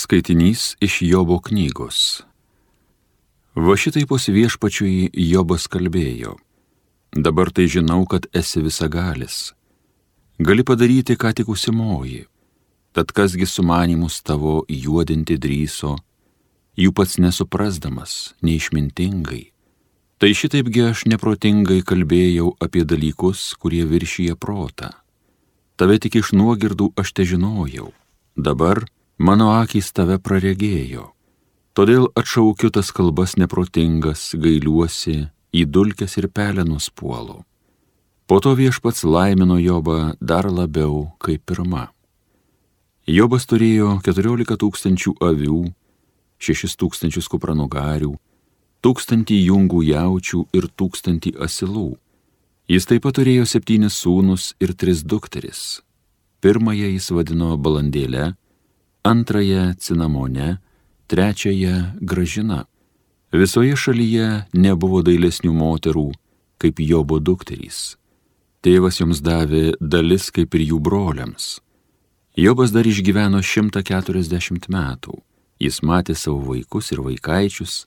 Skaitinys iš Jobo knygos. Va šitai pos viešpačiui Jobas kalbėjo. Dabar tai žinau, kad esi visagalis. Gali padaryti, ką tik užsimoji. Tad kasgi sumanimus tavo juodinti drįso, jų pats nesuprasdamas, neišmintingai. Tai šitaipgi aš neprotingai kalbėjau apie dalykus, kurie viršyje protą. Tave tik iš nuogirdų aš te žinojau. Dabar mano akys tave praregėjo. Todėl atšaukiu tas kalbas neprotingas, gailiuosi, į dulkes ir pelenus puolu. Po to viešpats laimino Jobą dar labiau kaip pirma. Jobas turėjo 14 tūkstančių avių, 6 tūkstančius kupranugarių, tūkstantį jungų jaučių ir tūkstantį asilų. Jis taip pat turėjo septynis sūnus ir tris dukteris. Pirmąją jis vadino balandėlę, antrąją cinamone, trečiąją gražina. Visoje šalyje nebuvo dailesnių moterų kaip Jobo dukterys. Tėvas joms davė dalis kaip ir jų broliams. Jobas dar išgyveno 140 metų. Jis matė savo vaikus ir vaikaičius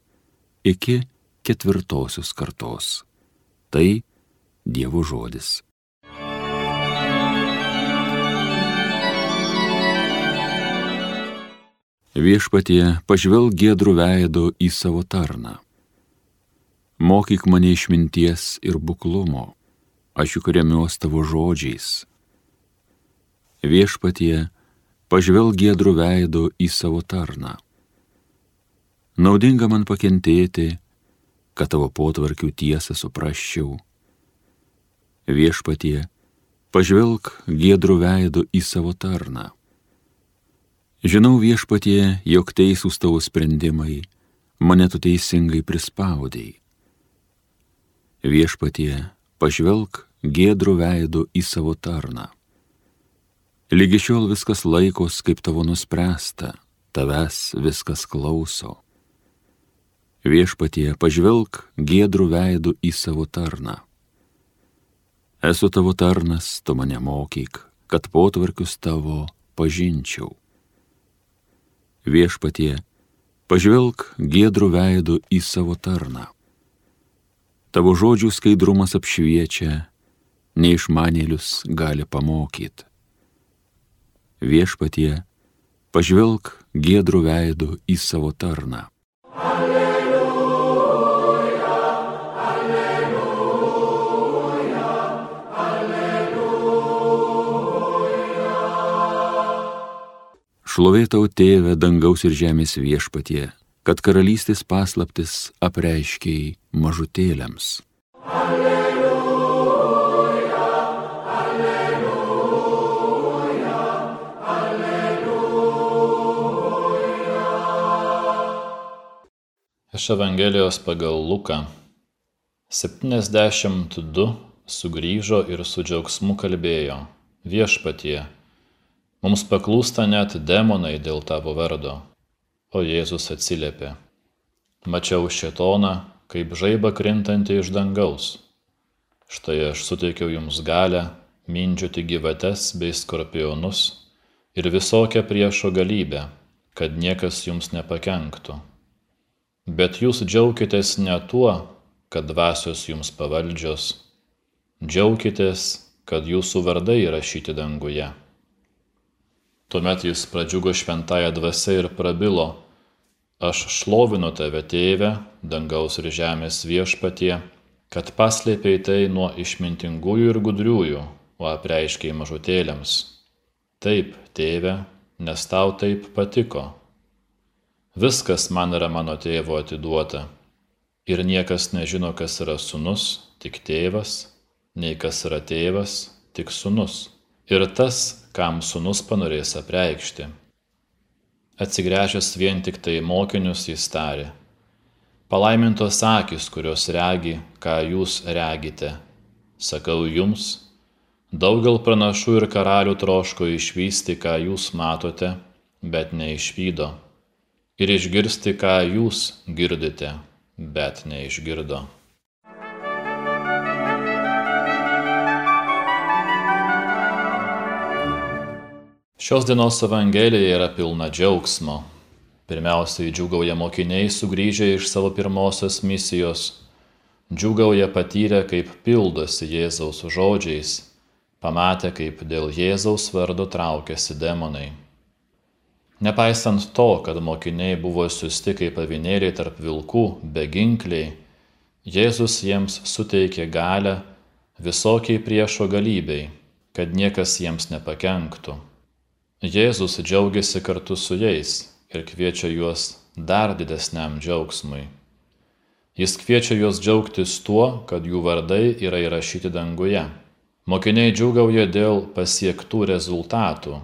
iki ketvirtosios kartos. Tai Dievo žodis. Viešpatie, pažvelg gėdrų veido į savo tarną. Mokyk mane išminties ir buklumo, aš juk remiuos tavo žodžiais. Viešpatie, pažvelg gėdrų veido į savo tarną. Naudinga man pakentėti, kad tavo potvarkių tiesą suprasčiau. Viešpatie, pažvelg gėdrų veido į savo tarną Žinau viešpatie, jog teisūs tavo sprendimai, mane tu teisingai prispaudėjai. Viešpatie, pažvelk gėdrų veidų į savo tarną. Lygi šiol viskas laikos, kaip tavo nuspręsta, tavęs viskas klauso. Viešpatie, pažvelk gėdrų veidų į savo tarną. Esu tavo tarnas, tu mane mokyk, kad potvarkius tavo pažinčiau viešpatie, pažvelk gėdrų veidų į savo tarną. Tavo žodžių skaidrumas apšviečia, neišmanėlius gali pamokyti. Viešpatie, pažvelk gėdrų veidų į savo tarną. Alleluja. Šlovėtau tėvę dangaus ir žemės viešpatie, kad karalystės paslaptis apreiškiai mažutėliams. Alleluja, alleluja, alleluja. Iš Evangelijos pagal Luką 72 sugrįžo ir su džiaugsmu kalbėjo viešpatie Mums paklūsta net demonai dėl tavo vardo. O Jėzus atsiliepė. Mačiau šetoną, kaip žaiba krintantį iš dangaus. Štai aš suteikiau jums galę mindžioti gyvates bei skorpionus ir visokią priešo galybę, kad niekas jums nepakenktų. Bet jūs džiaukitės ne tuo, kad dvasios jums pavaldžios, džiaukitės, kad jūsų vardai įrašyti danguje. Tuomet jis pradžiugo šventąją dvasę ir prabilo, aš šlovinu tave, tėve, dangaus ir žemės viešpatie, kad paslėpiai tai nuo išmintingųjų ir gudriųjų, o apreiškiai mažutėliams. Taip, tėve, nes tau taip patiko. Viskas man yra mano tėvo atiduota. Ir niekas nežino, kas yra sunus, tik tėvas, nei kas yra tėvas, tik sunus. Ir tas, kam sunus panorės apreikšti. Atsigręžęs vien tik tai mokinius jis tarė. Palaimintos akis, kurios regi, ką jūs regite. Sakau jums, daugel pranašų ir karalių troško išvysti, ką jūs matote, bet neišvydo. Ir išgirsti, ką jūs girdite, bet neišgirdo. Šios dienos Evangelija yra pilna džiaugsmo, Pirmiausiai džiugauja mokiniai sugrįžę iš savo pirmosios misijos. Džiugauja patyrę, kaip pildosi Jėzaus žodžiais, pamatę, kaip dėl Jėzaus vardo traukiasi demonai. Nepaisant to, kad mokiniai buvo siusti kaip avinėliai tarp vilkų, beginkliai, Jėzus jiems suteikė galę visokiai priešo galybei, kad niekas jiems nepakenktų. Jėzus džiaugiasi kartu su jais ir kviečia juos dar didesniam džiaugsmui. Jis kviečia juos džiaugtis tuo, kad jų vardai yra įrašyti danguje. Mokiniai džiūgauja dėl pasiektų rezultatų,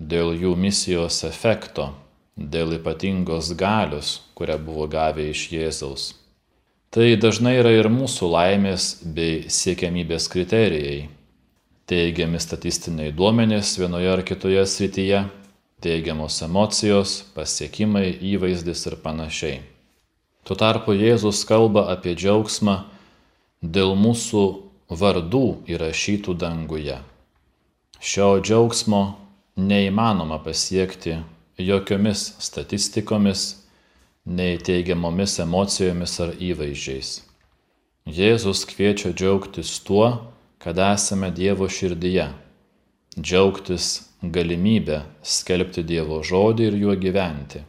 dėl jų misijos efekto, dėl ypatingos galios, kurią buvo gavę iš Jėzaus. Tai dažnai yra ir mūsų laimės bei siekiamybės kriterijai. Teigiami statistiniai duomenys vienoje ar kitoje srityje, teigiamos emocijos, pasiekimai, įvaizdis ir panašiai. Tuo tarpu Jėzus kalba apie džiaugsmą dėl mūsų vardų įrašytų danguje. Šio džiaugsmo neįmanoma pasiekti jokiomis statistikomis, nei teigiamomis emocijomis ar įvaizdžiais. Jėzus kviečia džiaugtis tuo, kad esame Dievo širdyje, džiaugtis galimybę skelbti Dievo žodį ir juo gyventi,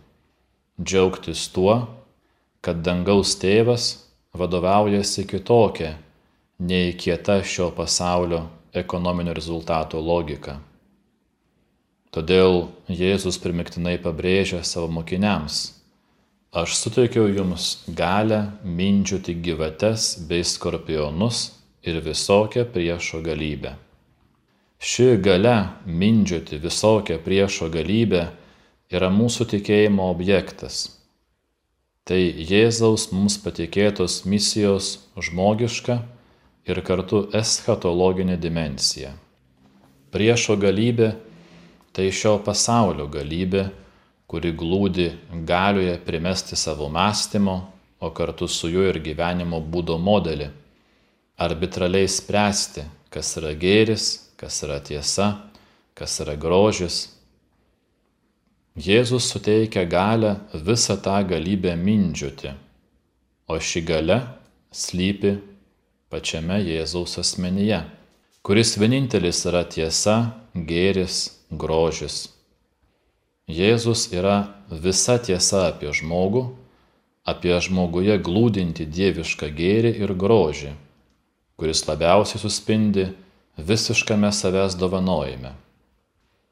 džiaugtis tuo, kad dangaus tėvas vadovaujasi kitokia nei kieta šio pasaulio ekonominio rezultato logika. Todėl Jėzus primiktinai pabrėžia savo mokiniams, aš suteikiau jums galę mindžiuoti gyvates bei skorpionus ir visokią priešo galybę. Ši gale mindžiuoti visokią priešo galybę yra mūsų tikėjimo objektas. Tai Jėzaus mums patikėtos misijos žmogiška ir kartu eschatologinė dimensija. Priešo galybė tai šio pasaulio galybė, kuri glūdi galioje primesti savo mąstymo, o kartu su juo ir gyvenimo būdo modelį, arbitraliai spręsti, kas yra gėris, kas yra tiesa, kas yra grožis. Jėzus suteikia galę visą tą galybę mindžiuoti, o ši gale slypi pačiame Jėzaus asmenyje, kuris vienintelis yra tiesa, gėris, grožis. Jėzus yra visa tiesa apie žmogų, apie žmoguje glūdinti dievišką gėrį ir grožį, kuris labiausiai suspindi visiškame savęs dovanojime.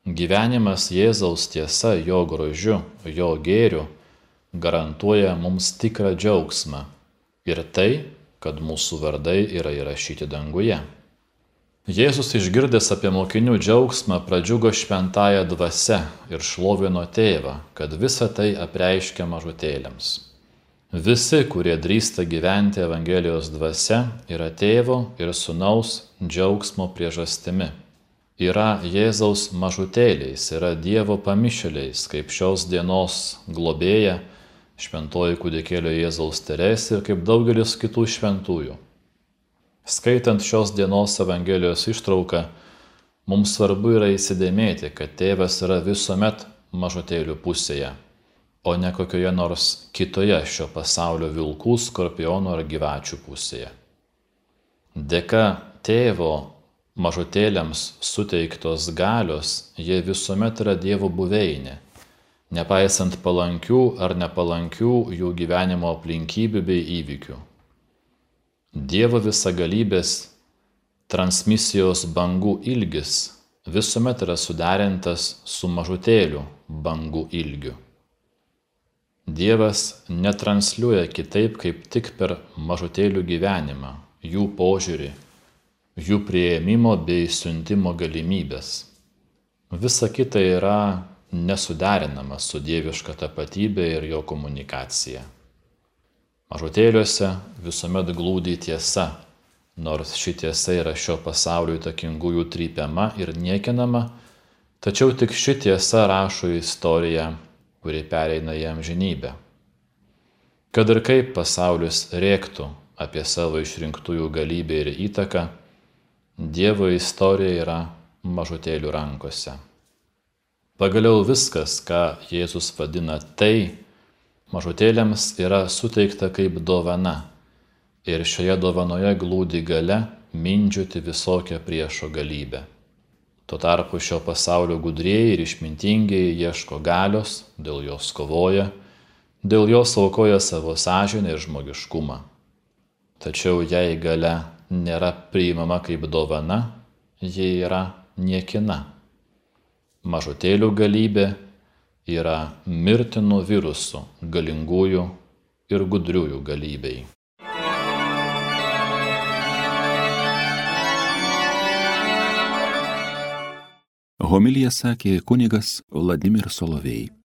Gyvenimas Jėzaus tiesa, jo grožiu, jo gėriu garantuoja mums tikrą džiaugsmą ir tai, kad mūsų vardai yra įrašyti danguje. Jėzus išgirdęs apie mokinių džiaugsmą pradžiugo šventąją dvasę ir šlovino tėvą, kad visa tai apreiškia mažutėlėms. Visi, kurie drįsta gyventi Evangelijos dvasia, yra tėvo ir sunaus džiaugsmo priežastimi. Yra Jėzaus mažutėliais, yra Dievo pamišėliais, kaip šios dienos globėja šventoji kūdikėlio Jėzaus Teresė ir kaip daugelis kitų šventųjų. Skaitant šios dienos Evangelijos ištrauką, mums svarbu yra įsidėmėti, kad tėvas yra visuomet mažutėlių pusėje, o ne kokioje nors kitoje šio pasaulio vilkų, skorpionų ar gyvačių pusėje. Dėka tėvo mažutėliams suteiktos galios, jie visuomet yra Dievo buveinė nepaisant palankių ar nepalankių jų gyvenimo aplinkybių bei įvykių. Dievo visagalybės transmisijos bangų ilgis visuomet yra suderintas su mažutėlių bangų ilgiu. Dievas netransliuoja kitaip kaip tik per mažutėlių gyvenimą, jų požiūrį, jų prieimimo bei siuntimo galimybės. Visa kita yra nesuderinamas su dieviška tapatybė ir jo komunikacija. Mažutėliuose visuomet glūdi tiesa, nors ši tiesa yra šio pasaulio įtakingųjų trypiama ir niekinama, tačiau tik ši tiesa rašo istoriją, kuri pereina į amžinybę. Kad ir kaip pasaulis rėktų apie savo išrinktųjų galybę ir įtaką, Dievo istorija yra mažutėlių rankose. Pagaliau viskas, ką Jėzus vadina tai, mažutėlėms yra suteikta kaip dovana. Ir šioje dovanoje glūdi gale mindžiuoti visokią priešo galybę. Tuo tarpu šio pasaulio gudrieji ir išmintingiai ieško galios, dėl jos kovoja, dėl jos aukoja savo sąžinę ir žmogiškumą. Tačiau jei gale nėra priimama kaip dovana, ji yra niekina. Mažutėlių galybė yra mirtinų virusų galingųjų ir gudriųjų galybei. Homilija sakė kunigas Vladimir Solovėjai.